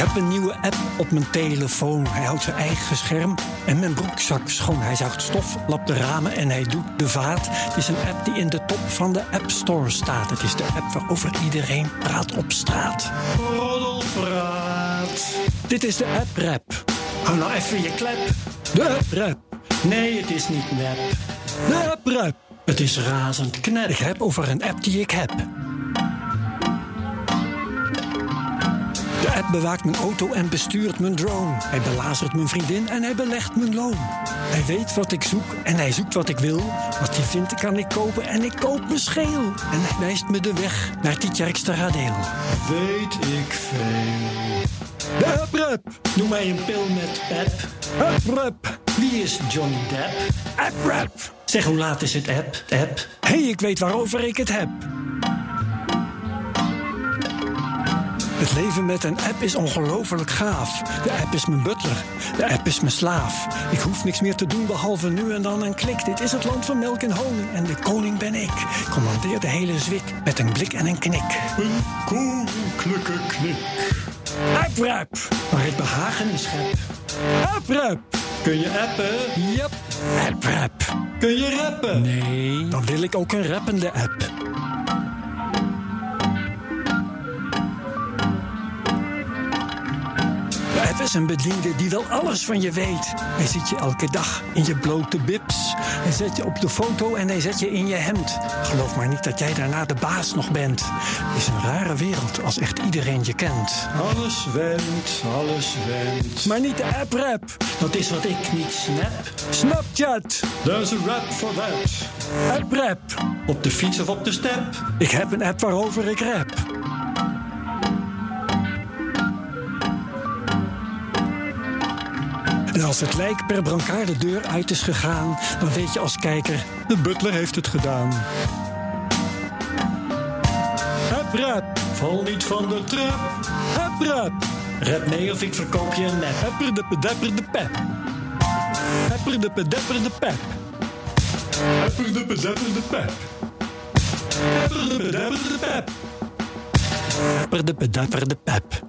heb een nieuwe app op mijn telefoon. Hij houdt zijn eigen scherm en mijn broekzak schoon. Hij zuigt stof, lapt de ramen en hij doet de vaat. Het is een app die in de top van de App Store staat. Het is de app waarover iedereen praat op straat. Roddelpraat. Dit is de app rap. Hou nou even je klep. De app rap. Nee, het is niet nep. De app rap. Het is razend knap. Ik heb over een app die ik heb. App bewaakt mijn auto en bestuurt mijn drone. Hij belazert mijn vriendin en hij belegt mijn loon. Hij weet wat ik zoek en hij zoekt wat ik wil. Wat hij vindt kan ik kopen en ik koop me scheel. En hij wijst me de weg naar Tietjerksteradeel. Weet ik veel. De app. Noem mij een pil met pep. App rap. Wie is Johnny Depp? App rap. Zeg hoe laat is het app? App. Hé, hey, ik weet waarover ik het heb. Het leven met een app is ongelooflijk gaaf. De app is mijn butler. De app is mijn slaaf. Ik hoef niks meer te doen behalve nu en dan een klik. Dit is het land van melk en honing en de koning ben ik. Commandeer de hele zwik met een blik en een knik. Een koninklijke knik. App rap, waar ik behagen in schep. App rap. Kun je appen? Yep. App rap. Kun je rappen? Nee. Dan wil ik ook een rappende app. App is een bediende die wel alles van je weet. Hij ziet je elke dag in je blote bips. Hij zet je op de foto en hij zet je in je hemd. Geloof maar niet dat jij daarna de baas nog bent. Het is een rare wereld als echt iedereen je kent. Alles wendt, alles wendt. Maar niet de app-rap. Dat is wat ik niet snap. Snapchat. There's a rap for that. App-rap. Op de fiets of op de step. Ik heb een app waarover ik rap. En als het lijk per brancard de deur uit is gegaan, dan weet je als kijker, de butler heeft het gedaan. Rap, rap, val niet van de trap. Rap, rap, rap mee of ik verkoop je een nep. Hepper de pedepper de pep. Hepper de pedepper de pep. Hepper de pedepper de pep. Hepper de pedepper de pep. Hepper de pedepper de pep.